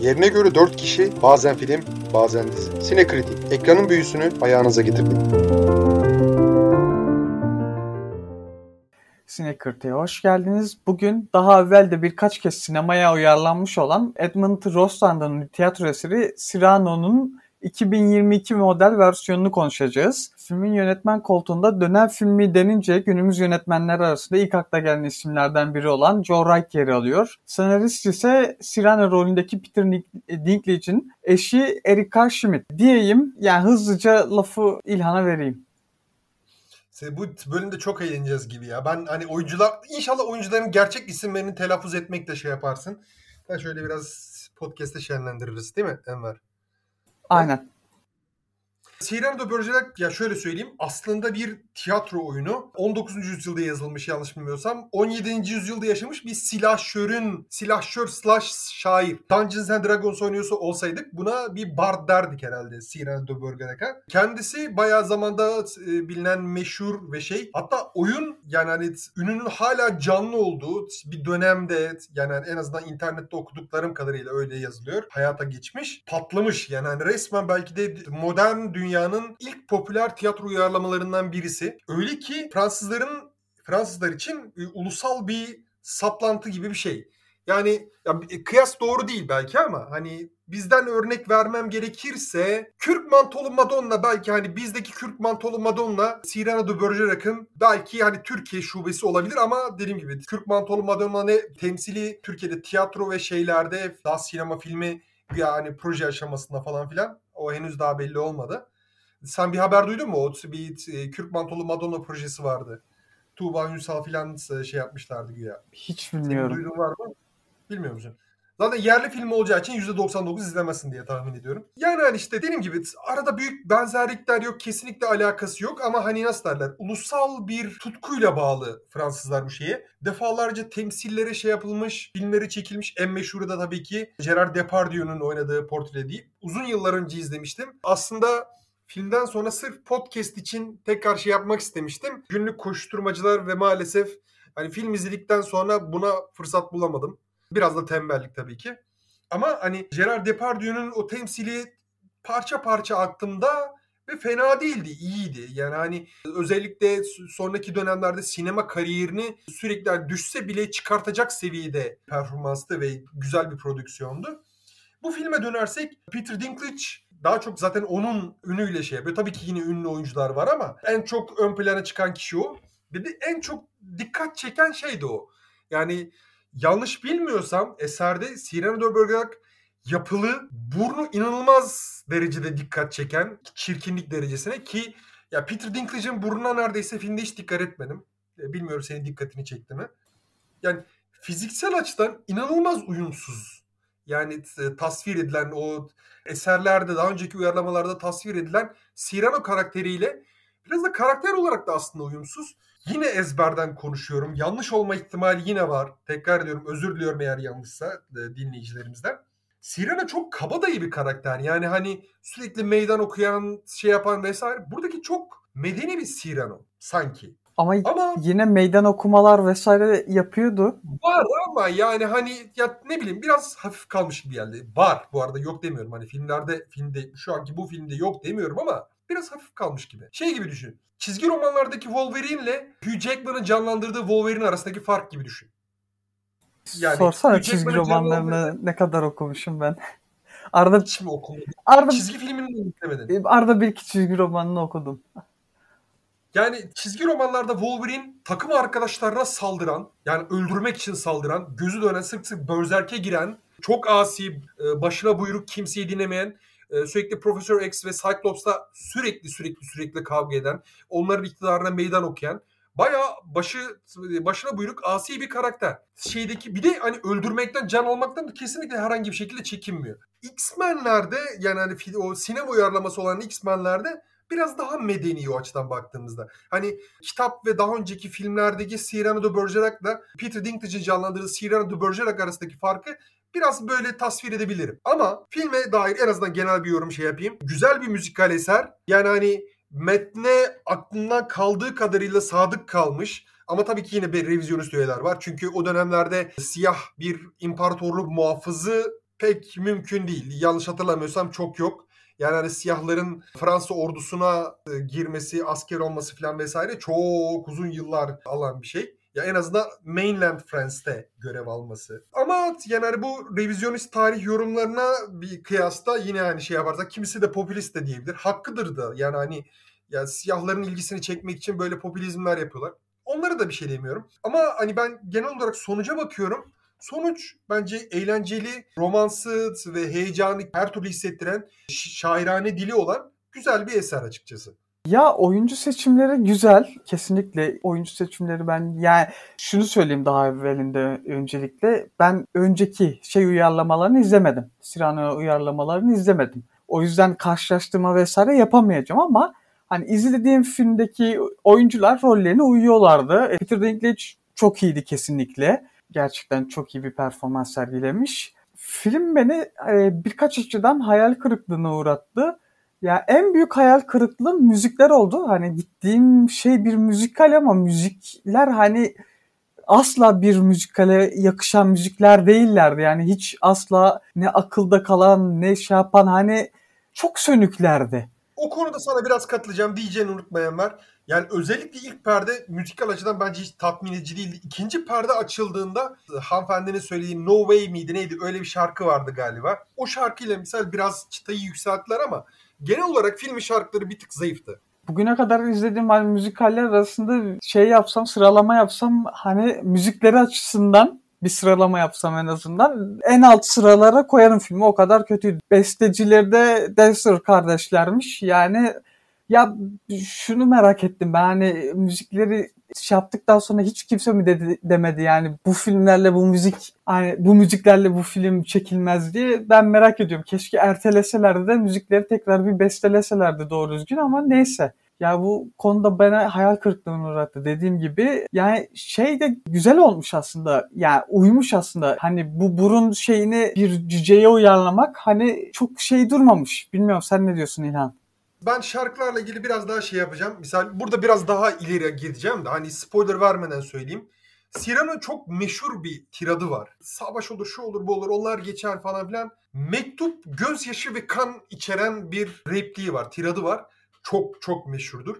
Yerine göre 4 kişi, bazen film, bazen dizi. Sinekritik, ekranın büyüsünü ayağınıza getirdik. Sinekırtı'ya hoş geldiniz. Bugün daha evvel de birkaç kez sinemaya uyarlanmış olan Edmund Rostan'ın tiyatro eseri Cyrano'nun 2022 model versiyonunu konuşacağız. Filmin yönetmen koltuğunda dönem filmi denince günümüz yönetmenler arasında ilk akla gelen isimlerden biri olan Joe Wright yer alıyor. Senarist ise Cyrano rolündeki Peter Dinklage'in eşi Erika Schmidt. Diyeyim yani hızlıca lafı İlhan'a vereyim. Bu bölümde çok eğleneceğiz gibi ya. Ben hani oyuncular inşallah oyuncuların gerçek isimlerini telaffuz etmekle şey yaparsın. Ben şöyle biraz podcast'te şenlendiririz değil mi Enver? Aynen. De Bergerac ya şöyle söyleyeyim aslında bir tiyatro oyunu. 19. yüzyılda yazılmış yanlış bilmiyorsam. 17. yüzyılda yaşamış bir silahşörün, silahşör slash şair. Dungeons and Dragons oynuyorsa olsaydık buna bir bard derdik herhalde de Bergerac'a. Kendisi bayağı zamanda e, bilinen meşhur ve şey. Hatta oyun yani hani ününün hala canlı olduğu bir dönemde yani en azından internette okuduklarım kadarıyla öyle yazılıyor. Hayata geçmiş. Patlamış yani hani resmen belki de modern dünya dünyanın ilk popüler tiyatro uyarlamalarından birisi. Öyle ki Fransızların Fransızlar için e, ulusal bir saplantı gibi bir şey. Yani ya, e, kıyas doğru değil belki ama hani bizden örnek vermem gerekirse Kürk Mantolu Madonna belki hani bizdeki Kürk Mantolu Madonna Cyrano de Bergerac'ın belki hani Türkiye şubesi olabilir ama dediğim gibi Kürk Mantolu Madonna ne temsili Türkiye'de tiyatro ve şeylerde daha sinema filmi yani proje aşamasında falan filan o henüz daha belli olmadı. Sen bir haber duydun mu? O bir e, Kürk Mantolu Madonna projesi vardı. Tuğba Ünsal filan e, şey yapmışlardı güya. Hiç bilmiyorum. Senin duyduğun var mı? Bilmiyor musun? Zaten yerli film olacağı için %99 izlemezsin diye tahmin ediyorum. Yani hani işte dediğim gibi arada büyük benzerlikler yok. Kesinlikle alakası yok ama hani nasıl derler? Ulusal bir tutkuyla bağlı Fransızlar bu şeye. Defalarca temsillere şey yapılmış, filmleri çekilmiş. En meşhuru da tabii ki Gerard Depardieu'nun oynadığı portre değil. Uzun yıllar önce izlemiştim. Aslında Filmden sonra sırf podcast için tekrar şey yapmak istemiştim. Günlük koşturmacılar ve maalesef hani film izledikten sonra buna fırsat bulamadım. Biraz da tembellik tabii ki. Ama hani Gerard Depardieu'nun o temsili parça parça aklımda ve fena değildi, iyiydi. Yani hani özellikle sonraki dönemlerde sinema kariyerini sürekli düşse bile çıkartacak seviyede performanstı ve güzel bir prodüksiyondu. Bu filme dönersek Peter Dinklage daha çok zaten onun ünüyle şey yapıyor. Tabii ki yine ünlü oyuncular var ama en çok ön plana çıkan kişi o. Bir de en çok dikkat çeken şey de o. Yani yanlış bilmiyorsam eserde de Bergerac yapılı, burnu inanılmaz derecede dikkat çeken çirkinlik derecesine ki ya Peter Dinklage'in burnuna neredeyse filmde hiç dikkat etmedim. E, bilmiyorum senin dikkatini çekti mi? Yani fiziksel açıdan inanılmaz uyumsuz. Yani e, tasvir edilen o eserlerde daha önceki uyarlamalarda tasvir edilen Cyrano karakteriyle biraz da karakter olarak da aslında uyumsuz. Yine ezberden konuşuyorum. Yanlış olma ihtimali yine var. Tekrar ediyorum özür diliyorum eğer yanlışsa e, dinleyicilerimizden. Cyrano çok kabadayı bir karakter. Yani hani sürekli meydan okuyan, şey yapan vesaire. Buradaki çok medeni bir Cyrano sanki. Ama, ama yine meydan okumalar vesaire yapıyordu. Var ama yani hani ya ne bileyim biraz hafif kalmış gibi geldi. Var bu arada yok demiyorum. Hani filmlerde filmde şu anki bu filmde yok demiyorum ama biraz hafif kalmış gibi. Şey gibi düşün. Çizgi romanlardaki Wolverine ile Hugh Jackman'ın canlandırdığı Wolverine arasındaki fark gibi düşün. Yani Sorsana çizgi romanlarını ne kadar okumuşum ben. Arada hiç mi okumadın? Arda, çizgi filmini mi izlemedin? Arda bir iki çizgi romanını okudum. Yani çizgi romanlarda Wolverine takım arkadaşlarına saldıran, yani öldürmek için saldıran, gözü dönen sık sık börzerke giren, çok asi, e, başına buyruk kimseyi dinlemeyen, e, sürekli Profesör X ve Cyclops'la sürekli sürekli sürekli kavga eden, onların iktidarına meydan okuyan, baya başı başına buyruk asi bir karakter. Şeydeki bir de hani öldürmekten, can almaktan kesinlikle herhangi bir şekilde çekinmiyor. X-Men'lerde yani hani o sinema uyarlaması olan X-Men'lerde biraz daha medeni o açıdan baktığımızda. Hani kitap ve daha önceki filmlerdeki Cyrano de Bergerac'la Peter Dinklage'in canlandırdığı Cyrano de Bergerac arasındaki farkı biraz böyle tasvir edebilirim. Ama filme dair en azından genel bir yorum şey yapayım. Güzel bir müzikal eser. Yani hani metne aklından kaldığı kadarıyla sadık kalmış. Ama tabii ki yine bir revizyonist üyeler var. Çünkü o dönemlerde siyah bir imparatorluk muhafızı pek mümkün değil. Yanlış hatırlamıyorsam çok yok. Yani hani siyahların Fransa ordusuna e, girmesi, asker olması falan vesaire çok uzun yıllar alan bir şey. Ya en azından mainland France'te görev alması. Ama yani hani bu revizyonist tarih yorumlarına bir kıyasla yine hani şey yaparsak kimisi de popülist de diyebilir. Hakkıdır da yani hani ya siyahların ilgisini çekmek için böyle popülizmler yapıyorlar. Onlara da bir şey demiyorum. Ama hani ben genel olarak sonuca bakıyorum. Sonuç bence eğlenceli, romansı ve heyecanı her türlü hissettiren, şairane dili olan güzel bir eser açıkçası. Ya oyuncu seçimleri güzel. Kesinlikle oyuncu seçimleri ben yani şunu söyleyeyim daha evvelinde öncelikle. Ben önceki şey uyarlamalarını izlemedim. Cyrano uyarlamalarını izlemedim. O yüzden karşılaştırma vesaire yapamayacağım ama hani izlediğim filmdeki oyuncular rollerine uyuyorlardı. Peter Dinklage çok iyiydi kesinlikle. Gerçekten çok iyi bir performans sergilemiş. Film beni e, birkaç açıdan hayal kırıklığına uğrattı. Ya en büyük hayal kırıklığı müzikler oldu. Hani gittiğim şey bir müzikal ama müzikler hani asla bir müzikale yakışan müzikler değillerdi. Yani hiç asla ne akılda kalan ne şey yapan hani çok sönüklerdi. O konuda sana biraz katılacağım diyeceğini unutmayan var. Yani özellikle ilk perde müzikal açıdan bence hiç tatmin edici değildi. İkinci perde açıldığında hanımefendinin söylediği No Way miydi neydi öyle bir şarkı vardı galiba. O şarkıyla misal biraz çıtayı yükselttiler ama genel olarak filmin şarkıları bir tık zayıftı. Bugüne kadar izlediğim hani müzikaller arasında şey yapsam sıralama yapsam hani müzikleri açısından bir sıralama yapsam en azından en alt sıralara koyarım filmi o kadar kötüydü. Bestecileri de Dexter kardeşlermiş yani ya şunu merak ettim ben hani müzikleri şey yaptıktan sonra hiç kimse mi dedi, demedi yani bu filmlerle bu müzik hani bu müziklerle bu film çekilmez diye ben merak ediyorum. Keşke erteleselerdi de müzikleri tekrar bir besteleselerdi doğru düzgün ama neyse. Ya bu konuda bana hayal kırıklığına uğrattı dediğim gibi. Yani şey de güzel olmuş aslında. Yani uymuş aslında. Hani bu burun şeyini bir cüceye uyarlamak hani çok şey durmamış. Bilmiyorum sen ne diyorsun İlhan? Ben şarkılarla ilgili biraz daha şey yapacağım. Misal burada biraz daha ileri gideceğim de hani spoiler vermeden söyleyeyim. Cyrano'nun çok meşhur bir tiradı var. Savaş olur, şu olur, bu olur, onlar geçer falan filan. Mektup, gözyaşı ve kan içeren bir repliği var, tiradı var. Çok çok meşhurdur.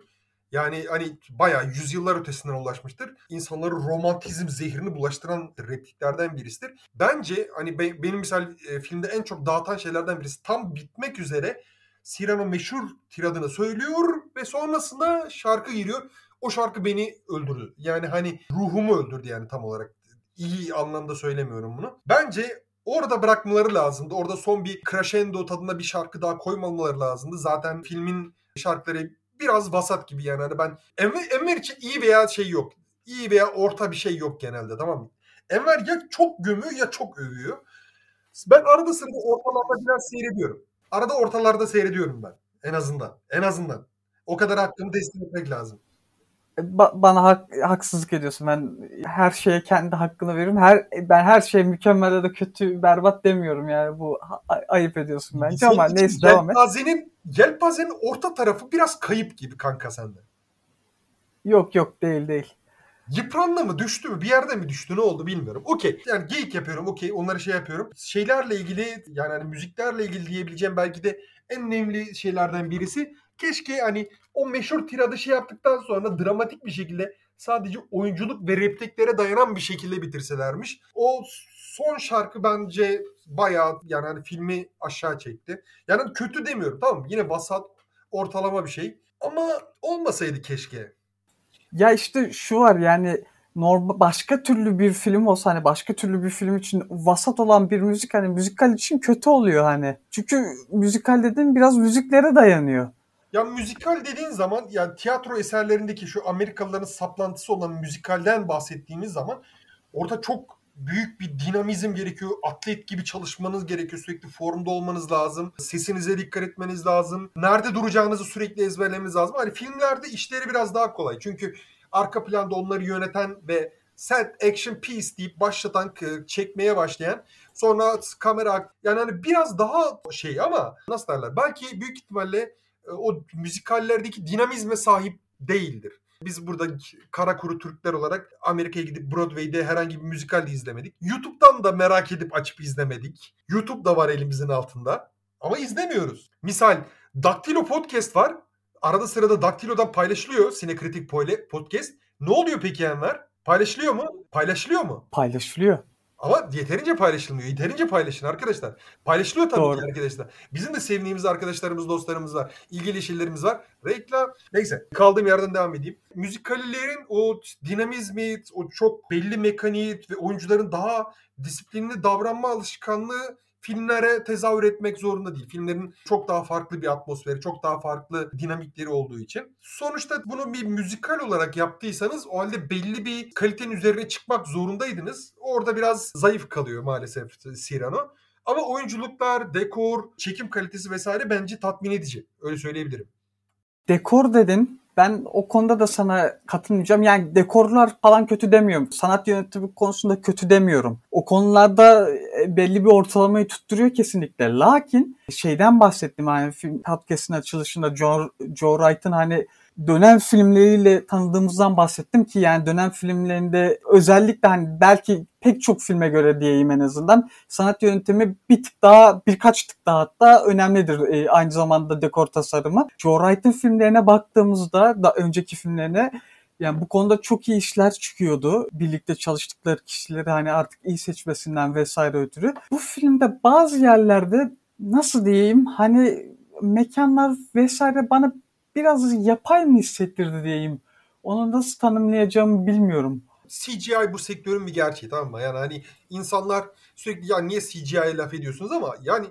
Yani hani bayağı yüzyıllar ötesinden ulaşmıştır. İnsanları romantizm zehrini bulaştıran repliklerden birisidir. Bence hani benim misal e, filmde en çok dağıtan şeylerden birisi tam bitmek üzere Cyrano meşhur tiradını söylüyor ve sonrasında şarkı giriyor. O şarkı beni öldürdü. Yani hani ruhumu öldürdü yani tam olarak. İyi anlamda söylemiyorum bunu. Bence orada bırakmaları lazımdı. Orada son bir crescendo tadında bir şarkı daha koymaları lazımdı. Zaten filmin şarkıları biraz vasat gibi yani. Hani ben Enver, Enver için iyi veya şey yok. İyi veya orta bir şey yok genelde tamam mı? Enver ya çok gömüyor ya çok övüyor. Ben arada sırada ortalarda biraz seyrediyorum. Arada ortalarda seyrediyorum ben. En azından. En azından. O kadar hakkını teslim etmek lazım. Ba- bana hak, haksızlık ediyorsun. Ben her şeye kendi hakkını veririm. Her ben her şey mükemmel da kötü, berbat demiyorum yani. Bu ayıp ediyorsun bence Senin ama neyse devam et. Yelpazenin, yelpazenin orta tarafı biraz kayıp gibi kanka sende. Yok yok değil değil. Yıprandı mı düştü mü bir yerde mi düştü ne oldu bilmiyorum. Okey yani geyik yapıyorum okey onları şey yapıyorum. Şeylerle ilgili yani hani müziklerle ilgili diyebileceğim belki de en önemli şeylerden birisi. Keşke hani o meşhur tiradı şey yaptıktan sonra dramatik bir şekilde sadece oyunculuk ve repliklere dayanan bir şekilde bitirselermiş. O son şarkı bence bayağı yani hani filmi aşağı çekti. Yani kötü demiyorum tamam mı? Yine vasat ortalama bir şey. Ama olmasaydı keşke. Ya işte şu var yani normal başka türlü bir film olsa hani başka türlü bir film için vasat olan bir müzik hani müzikal için kötü oluyor hani. Çünkü müzikal dediğin biraz müziklere dayanıyor. Ya müzikal dediğin zaman yani tiyatro eserlerindeki şu Amerikalıların saplantısı olan müzikalden bahsettiğimiz zaman orada çok büyük bir dinamizm gerekiyor. Atlet gibi çalışmanız gerekiyor. Sürekli formda olmanız lazım. Sesinize dikkat etmeniz lazım. Nerede duracağınızı sürekli ezberlemeniz lazım. Hani filmlerde işleri biraz daha kolay. Çünkü arka planda onları yöneten ve set action piece deyip başlatan, çekmeye başlayan sonra kamera yani hani biraz daha şey ama nasıl derler belki büyük ihtimalle e, o müzikallerdeki dinamizme sahip değildir. Biz burada kara kuru Türkler olarak Amerika'ya gidip Broadway'de herhangi bir müzikal de izlemedik. YouTube'dan da merak edip açıp izlemedik. YouTube da var elimizin altında. Ama izlemiyoruz. Misal Daktilo Podcast var. Arada sırada Daktilo'dan paylaşılıyor Sinekritik Podcast. Ne oluyor peki Enver? Paylaşılıyor mu? Paylaşılıyor mu? Paylaşılıyor. Ama yeterince paylaşılmıyor. Yeterince paylaşın arkadaşlar. Paylaşılıyor tabii Doğru. ki arkadaşlar. Bizim de sevdiğimiz arkadaşlarımız, dostlarımız var. İlgili şeylerimiz var. Reklam. Neyse. Kaldığım yerden devam edeyim. Müzikallerin o dinamizmi, o çok belli mekaniği ve oyuncuların daha disiplinli davranma alışkanlığı filmlere tezahür etmek zorunda değil. Filmlerin çok daha farklı bir atmosferi, çok daha farklı dinamikleri olduğu için. Sonuçta bunu bir müzikal olarak yaptıysanız o halde belli bir kalitenin üzerine çıkmak zorundaydınız. Orada biraz zayıf kalıyor maalesef Cyrano. Ama oyunculuklar, dekor, çekim kalitesi vesaire bence tatmin edici. Öyle söyleyebilirim. Dekor dedin. Ben o konuda da sana katılmayacağım. Yani dekorlar falan kötü demiyorum. Sanat yönetimi konusunda kötü demiyorum. O konularda e, belli bir ortalamayı tutturuyor kesinlikle. Lakin şeyden bahsettim hani film podcast'in açılışında Joe, Joe Wright'ın hani dönem filmleriyle tanıdığımızdan bahsettim ki yani dönem filmlerinde özellikle hani belki pek çok filme göre diyeyim en azından sanat yönetimi bir tık daha birkaç tık daha hatta önemlidir e, aynı zamanda dekor tasarımı. Joe Wright'ın filmlerine baktığımızda da önceki filmlerine yani bu konuda çok iyi işler çıkıyordu. Birlikte çalıştıkları kişileri hani artık iyi seçmesinden vesaire ötürü. Bu filmde bazı yerlerde nasıl diyeyim hani mekanlar vesaire bana biraz yapay mı hissettirdi diyeyim. Onu nasıl tanımlayacağımı bilmiyorum. CGI bu sektörün bir gerçeği tamam mı? Yani hani insanlar sürekli ya niye CGI'ye laf ediyorsunuz ama yani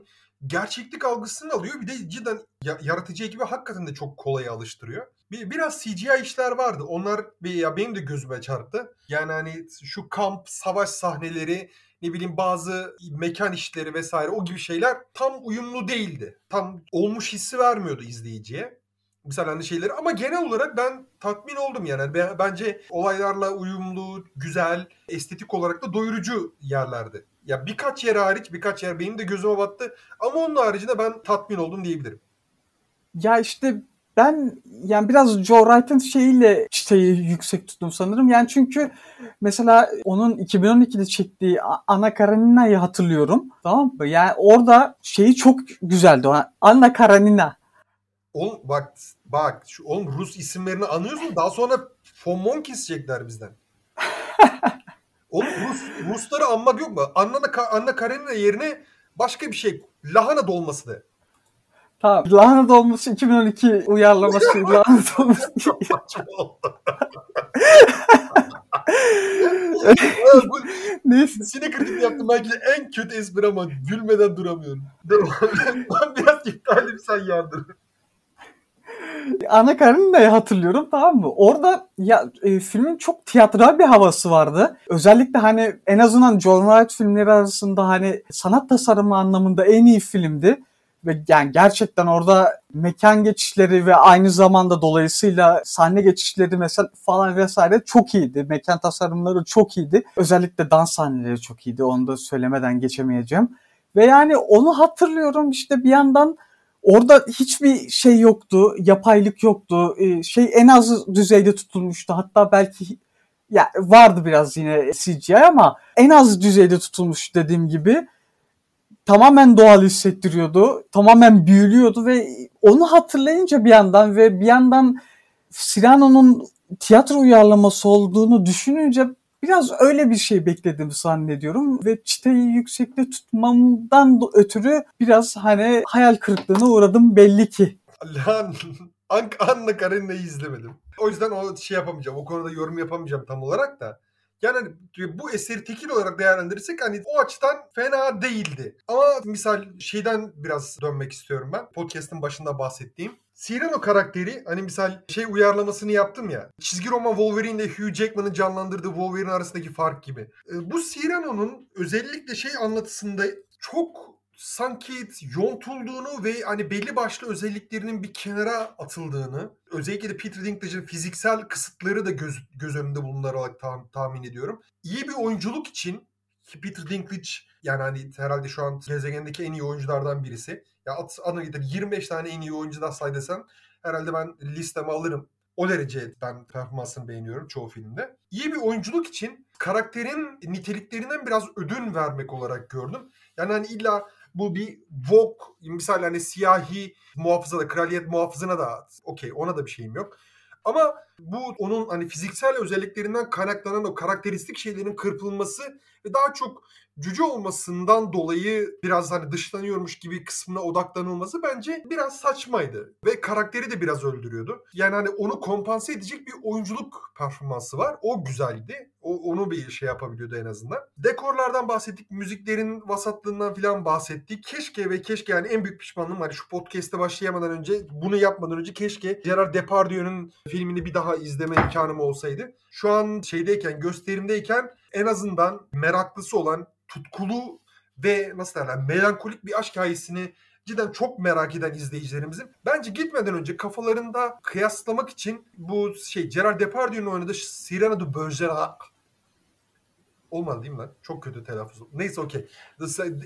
gerçeklik algısını alıyor. Bir de cidden ya, yaratıcı ekibi hakikaten de çok kolay alıştırıyor. Bir, biraz CGI işler vardı. Onlar ya benim de gözüme çarptı. Yani hani şu kamp, savaş sahneleri, ne bileyim bazı mekan işleri vesaire o gibi şeyler tam uyumlu değildi. Tam olmuş hissi vermiyordu izleyiciye. Mesela hani şeyleri ama genel olarak ben tatmin oldum yani. Ben- Bence olaylarla uyumlu, güzel, estetik olarak da doyurucu yerlerdi. Ya birkaç yer hariç birkaç yer benim de gözüme battı ama onun haricinde ben tatmin oldum diyebilirim. Ya işte ben yani biraz Joe Wright'ın şeyiyle çıtayı yüksek tuttum sanırım. Yani çünkü mesela onun 2012'de çektiği A- Anna Karenina'yı hatırlıyorum. Tamam mı? Yani orada şeyi çok güzeldi. o Anna Karenina. Oğlum bak bak şu oğlum Rus isimlerini anıyorsun daha sonra fomon kesecekler bizden. oğlum Rus Rusları anmak yok mu? Anna, Anna Karenina yerine başka bir şey lahana dolması de. Tamam. Lahana dolması 2012 uyarlaması. lahana dolması. Saçma oldu. Bu Neyse. Sinekritik yaptım belki de en kötü espri ama gülmeden duramıyorum. ben biraz iptalim sen yardır. Ana Karenina'yı hatırlıyorum tamam mı? Orada ya e, filmin çok tiyatral bir havası vardı. Özellikle hani en azından John Wright filmleri arasında hani sanat tasarımı anlamında en iyi filmdi. Ve yani gerçekten orada mekan geçişleri ve aynı zamanda dolayısıyla sahne geçişleri mesela falan vesaire çok iyiydi. Mekan tasarımları çok iyiydi. Özellikle dans sahneleri çok iyiydi. Onu da söylemeden geçemeyeceğim. Ve yani onu hatırlıyorum işte bir yandan Orada hiçbir şey yoktu, yapaylık yoktu. Ee, şey en az düzeyde tutulmuştu. Hatta belki ya vardı biraz yine CGI ama en az düzeyde tutulmuş dediğim gibi. Tamamen doğal hissettiriyordu. Tamamen büyülüyordu ve onu hatırlayınca bir yandan ve bir yandan Cyrano'nun tiyatro uyarlaması olduğunu düşününce biraz öyle bir şey bekledim zannediyorum ve çıtayı yüksekte tutmamdan da ötürü biraz hani hayal kırıklığına uğradım belli ki. Lan An- Anna Karenina'yı izlemedim. O yüzden o şey yapamayacağım. O konuda yorum yapamayacağım tam olarak da. Yani hani bu eseri tekil olarak değerlendirirsek hani o açıdan fena değildi. Ama misal şeyden biraz dönmek istiyorum ben. Podcast'ın başında bahsettiğim. Cyrano karakteri hani misal şey uyarlamasını yaptım ya. Çizgi roman Wolverine ile Hugh Jackman'ın canlandırdığı Wolverine arasındaki fark gibi. E, Bu Cyrano'nun özellikle şey anlatısında çok sanki yontulduğunu ve hani belli başlı özelliklerinin bir kenara atıldığını özellikle de Peter Dinklage'in fiziksel kısıtları da göz, göz önünde bulundurarak tah- tahmin ediyorum. İyi bir oyunculuk için Peter Dinklage yani hani herhalde şu an gezegendeki en iyi oyunculardan birisi. Ya at, ana getir 25 tane en iyi oyuncudan say desen herhalde ben listeme alırım. O derece ben performansını beğeniyorum çoğu filmde. İyi bir oyunculuk için karakterin niteliklerinden biraz ödün vermek olarak gördüm. Yani hani illa bu bir Vogue misal hani siyahi muhafıza da kraliyet muhafızına da okey ona da bir şeyim yok. Ama bu onun hani fiziksel özelliklerinden kaynaklanan o karakteristik şeylerin kırpılması ve daha çok cüce olmasından dolayı biraz hani dışlanıyormuş gibi kısmına odaklanılması bence biraz saçmaydı. Ve karakteri de biraz öldürüyordu. Yani hani onu kompanse edecek bir oyunculuk performansı var. O güzeldi. O, onu bir şey yapabiliyordu en azından. Dekorlardan bahsettik. Müziklerin vasatlığından falan bahsettik. Keşke ve keşke yani en büyük pişmanlığım hani şu podcast'te başlayamadan önce bunu yapmadan önce keşke Gerard Depardieu'nun filmini bir daha izleme imkanım olsaydı. Şu an şeydeyken gösterimdeyken en azından meraklısı olan tutkulu ve nasıl derler melankolik bir aşk hikayesini cidden çok merak eden izleyicilerimizin bence gitmeden önce kafalarında kıyaslamak için bu şey Gerard Depardieu'nun oynadığı Cyrano de Bergerac Olmadı değil mi lan? Çok kötü telaffuz. Neyse okey.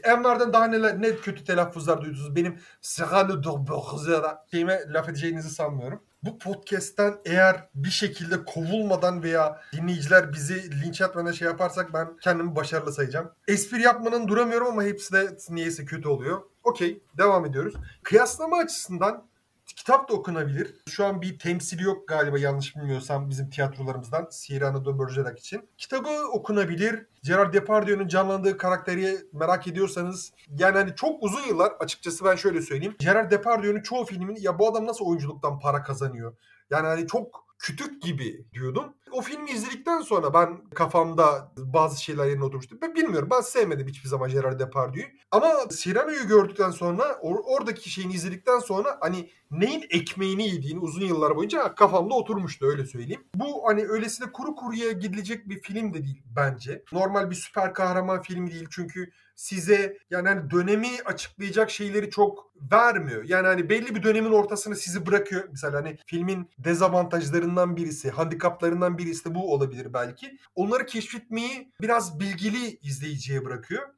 Enver'den daha neler ne kötü telaffuzlar duydunuz. Benim Bergerac şeyime laf edeceğinizi sanmıyorum bu podcast'ten eğer bir şekilde kovulmadan veya dinleyiciler bizi linç etmeden şey yaparsak ben kendimi başarılı sayacağım. Espri yapmanın duramıyorum ama hepsi de niyeyse kötü oluyor. Okey devam ediyoruz. Kıyaslama açısından kitap da okunabilir. Şu an bir temsili yok galiba yanlış bilmiyorsam bizim tiyatrolarımızdan de Bergerac için. Kitabı okunabilir. Gerard Depardieu'nun canlandığı karakteri merak ediyorsanız yani hani çok uzun yıllar açıkçası ben şöyle söyleyeyim. Gerard Depardieu'nun çoğu filmin ya bu adam nasıl oyunculuktan para kazanıyor? Yani hani çok kütük gibi diyordum. O filmi izledikten sonra ben kafamda bazı şeyler yerine oturmuştu. Ben bilmiyorum ben sevmedim hiçbir zaman Gerard Depardieu'yu. Ama Cyrano'yu gördükten sonra or- oradaki şeyini izledikten sonra hani neyin ekmeğini yediğini uzun yıllar boyunca kafamda oturmuştu öyle söyleyeyim. Bu hani öylesine kuru kuruya gidilecek bir film de değil bence. Normal bir süper kahraman filmi değil çünkü size yani hani dönemi açıklayacak şeyleri çok vermiyor. Yani hani belli bir dönemin ortasını sizi bırakıyor. Mesela hani filmin dezavantajlarından birisi, handikaplarından birisi de bu olabilir belki. Onları keşfetmeyi biraz bilgili izleyiciye bırakıyor.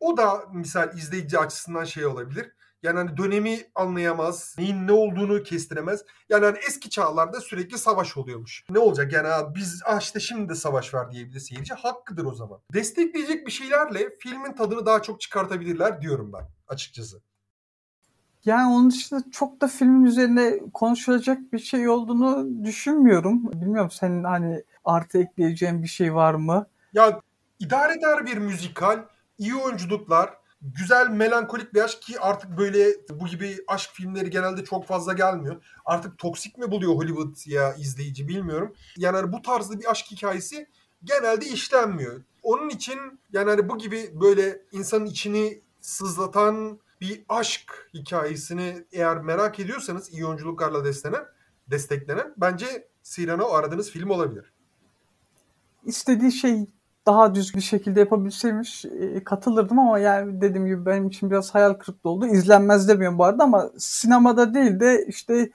O da misal izleyici açısından şey olabilir. Yani hani dönemi anlayamaz, neyin ne olduğunu kestiremez. Yani hani eski çağlarda sürekli savaş oluyormuş. Ne olacak yani abi biz ah işte şimdi de savaş var diyebilir seyirci. Hakkıdır o zaman. Destekleyecek bir şeylerle filmin tadını daha çok çıkartabilirler diyorum ben açıkçası. Yani onun dışında çok da filmin üzerine konuşulacak bir şey olduğunu düşünmüyorum. Bilmiyorum senin hani artı ekleyeceğin bir şey var mı? Ya idare eder bir müzikal, iyi oyunculuklar, güzel melankolik bir aşk ki artık böyle bu gibi aşk filmleri genelde çok fazla gelmiyor. Artık toksik mi buluyor Hollywood ya izleyici bilmiyorum. Yani hani bu tarzda bir aşk hikayesi genelde işlenmiyor. Onun için yani hani bu gibi böyle insanın içini sızlatan bir aşk hikayesini eğer merak ediyorsanız iyi oyunculuklarla desteklenen, desteklenen bence Cyrano aradığınız film olabilir. İstediği şey daha düz bir şekilde yapabilseymiş e, katılırdım ama yani dediğim gibi benim için biraz hayal kırıklığı oldu. İzlenmez demiyorum bu arada ama sinemada değil de işte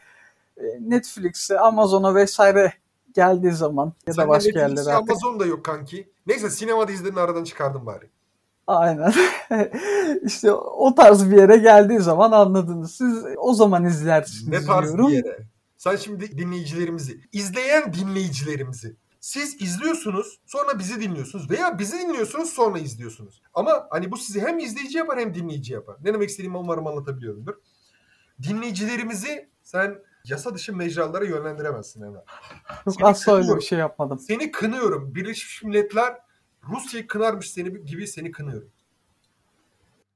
e, Netflix'e, Amazon'a vesaire geldiği zaman ya da başka yerlere artık. Amazon da yok kanki. Neyse sinemada izlediğini aradan çıkardım bari. Aynen. işte o tarz bir yere geldiği zaman anladınız. Siz o zaman izlersiniz Ne tarz diyorum. bir yere? Sen şimdi dinleyicilerimizi, izleyen dinleyicilerimizi siz izliyorsunuz sonra bizi dinliyorsunuz veya bizi dinliyorsunuz sonra izliyorsunuz. Ama hani bu sizi hem izleyici yapar hem dinleyici yapar. Ne demek istediğimi umarım anlatabiliyorumdur. Dinleyicilerimizi sen yasa dışı mecralara yönlendiremezsin Emre. Yok asla öyle bir şey yapmadım. Seni kınıyorum. Birleşmiş Milletler Rusya'yı kınarmış seni gibi seni kınıyorum.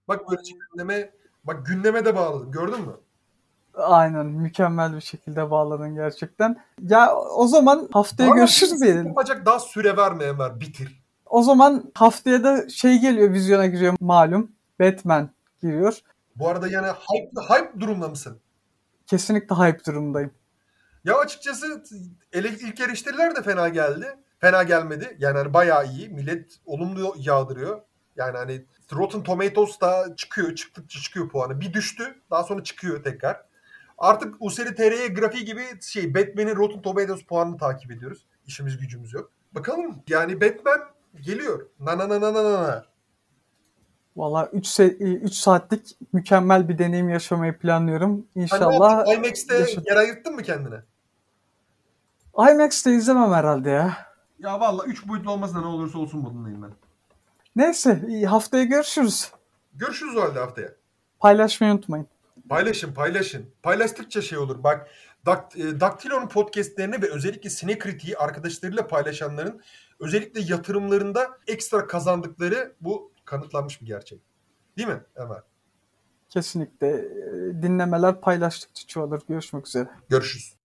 Bak böyle gündeme bak gündeme de bağladım. Gördün mü? Aynen mükemmel bir şekilde bağladın gerçekten. Ya o zaman haftaya görüşürüz diyelim. Yapacak daha süre verme Ömer bitir. O zaman haftaya da şey geliyor vizyona giriyor malum. Batman giriyor. Bu arada yani hype, hype durumda mısın? Kesinlikle hype durumdayım. Ya açıkçası ilk eleştiriler de fena geldi. Fena gelmedi. Yani hani bayağı iyi. Millet olumlu yağdırıyor. Yani hani Rotten Tomatoes da çıkıyor. Çıktıkça çıkıyor puanı. Bir düştü. Daha sonra çıkıyor tekrar. Artık Useri TR'ye grafiği gibi şey Batman'in Rotten Tomatoes puanını takip ediyoruz. İşimiz gücümüz yok. Bakalım yani Batman geliyor. Na na na na na na. Valla 3 3 saatlik mükemmel bir deneyim yaşamayı planlıyorum. İnşallah. Hani IMAX'te yaşa- yer ayırttın mı kendine? IMAX'te izlemem herhalde ya. Ya valla 3 boyutlu olmasına ne olursa olsun modundayım ben. Neyse haftaya görüşürüz. Görüşürüz o halde haftaya. Paylaşmayı unutmayın. Paylaşın paylaşın. Paylaştıkça şey olur. Bak Dak, e, Daktilo'nun podcastlerini ve özellikle Sinekritiği arkadaşlarıyla paylaşanların özellikle yatırımlarında ekstra kazandıkları bu kanıtlanmış bir gerçek. Değil mi Ömer? Kesinlikle e, dinlemeler paylaştıkça çoğalır. Görüşmek üzere. Görüşürüz.